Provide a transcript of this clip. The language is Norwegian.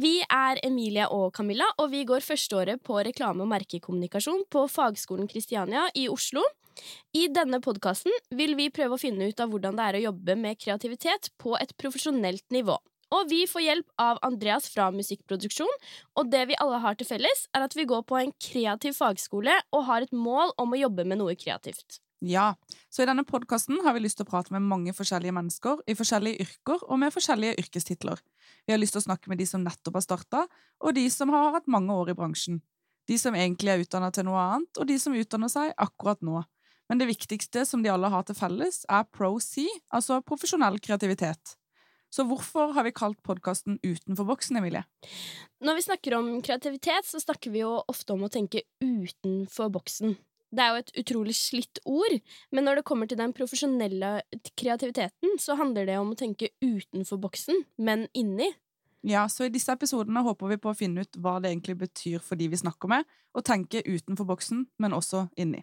Vi er Emilie og Camilla, og vi går førsteåret på reklame- og merkekommunikasjon på Fagskolen Kristiania i Oslo. I denne podkasten vil vi prøve å finne ut av hvordan det er å jobbe med kreativitet på et profesjonelt nivå. Og vi får hjelp av Andreas fra Musikkproduksjon, og det vi alle har til felles, er at vi går på en kreativ fagskole og har et mål om å jobbe med noe kreativt. Ja, så i denne podkasten har vi lyst til å prate med mange forskjellige mennesker i forskjellige yrker og med forskjellige yrkestitler. Vi har lyst til å snakke med de som nettopp har starta, og de som har hatt mange år i bransjen. De som egentlig er utdanna til noe annet, og de som utdanner seg akkurat nå. Men det viktigste som de alle har til felles, er pro-C, altså profesjonell kreativitet. Så hvorfor har vi kalt podkasten Utenfor boksen, Emilie? Når vi snakker om kreativitet, så snakker vi jo ofte om å tenke utenfor boksen. Det er jo et utrolig slitt ord, men når det kommer til den profesjonelle kreativiteten, så handler det om å tenke utenfor boksen, men inni. Ja, så i disse episodene håper vi på å finne ut hva det egentlig betyr for de vi snakker med, å tenke utenfor boksen, men også inni.